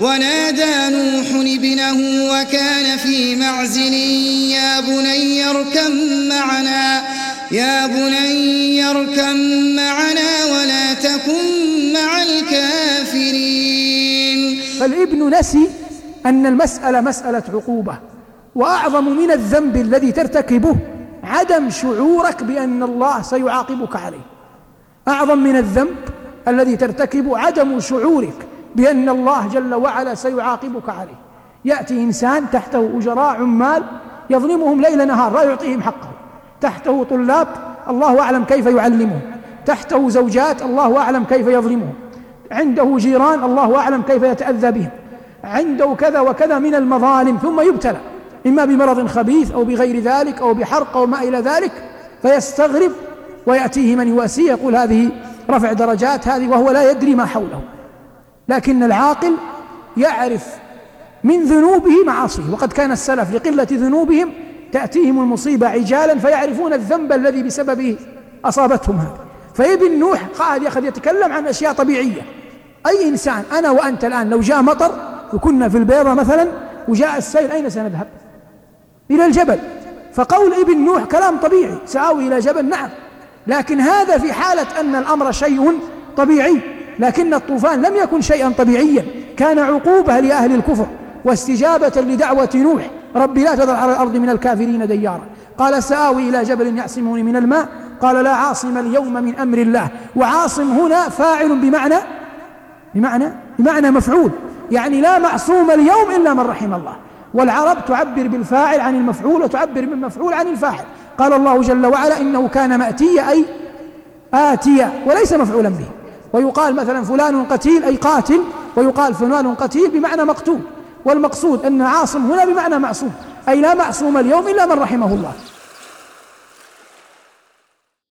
ونادى نوح ابنه وكان في معزل يا بني اركم معنا يا بني اركم معنا ولا تكن مع الكافرين. فالابن نسي أن المسألة مسألة عقوبة وأعظم من الذنب الذي ترتكبه عدم شعورك بأن الله سيعاقبك عليه. أعظم من الذنب الذي ترتكبه عدم شعورك بأن الله جل وعلا سيعاقبك عليه. يأتي إنسان تحته أجراء عمال يظلمهم ليل نهار لا يعطيهم حقه. تحته طلاب الله أعلم كيف يعلمهم. تحته زوجات الله أعلم كيف يظلمهم. عنده جيران الله أعلم كيف يتأذى بهم. عنده كذا وكذا من المظالم ثم يبتلى. إما بمرض خبيث أو بغير ذلك أو بحرق أو ما إلى ذلك فيستغرب ويأتيه من يواسيه يقول هذه رفع درجات هذه وهو لا يدري ما حوله. لكن العاقل يعرف من ذنوبه معاصيه. وقد كان السلف لقلة ذنوبهم تأتيهم المصيبة عجالا فيعرفون الذنب الذي بسببه أصابتهم هذا. فابن نوح قاعد يأخذ يتكلم عن أشياء طبيعية. أي إنسان أنا وأنت الآن لو جاء مطر وكنا في البيضة مثلا وجاء السيل أين سنذهب؟ إلى الجبل. فقول ابن نوح كلام طبيعي سآوي إلى جبل نعم. لكن هذا في حالة أن الأمر شيء طبيعي. لكن الطوفان لم يكن شيئا طبيعيا. كان عقوبة لأهل الكفر واستجابة لدعوة نوح. رب لا تذر على الأرض من الكافرين ديارا. قال سآوي إلى جبل يعصمني من الماء. قال لا عاصم اليوم من أمر الله. وعاصم هنا فاعل بمعنى بمعنى بمعنى مفعول. يعني لا معصوم اليوم إلا من رحم الله. والعرب تعبر بالفاعل عن المفعول وتعبر بالمفعول عن الفاعل. قال الله جل وعلا إنه كان مأتيا أي آتيا وليس مفعولا به. ويقال مثلا فلان قتيل أي قاتل ويقال فلان قتيل بمعنى مقتول والمقصود أن عاصم هنا بمعنى معصوم أي لا معصوم اليوم إلا من رحمه الله.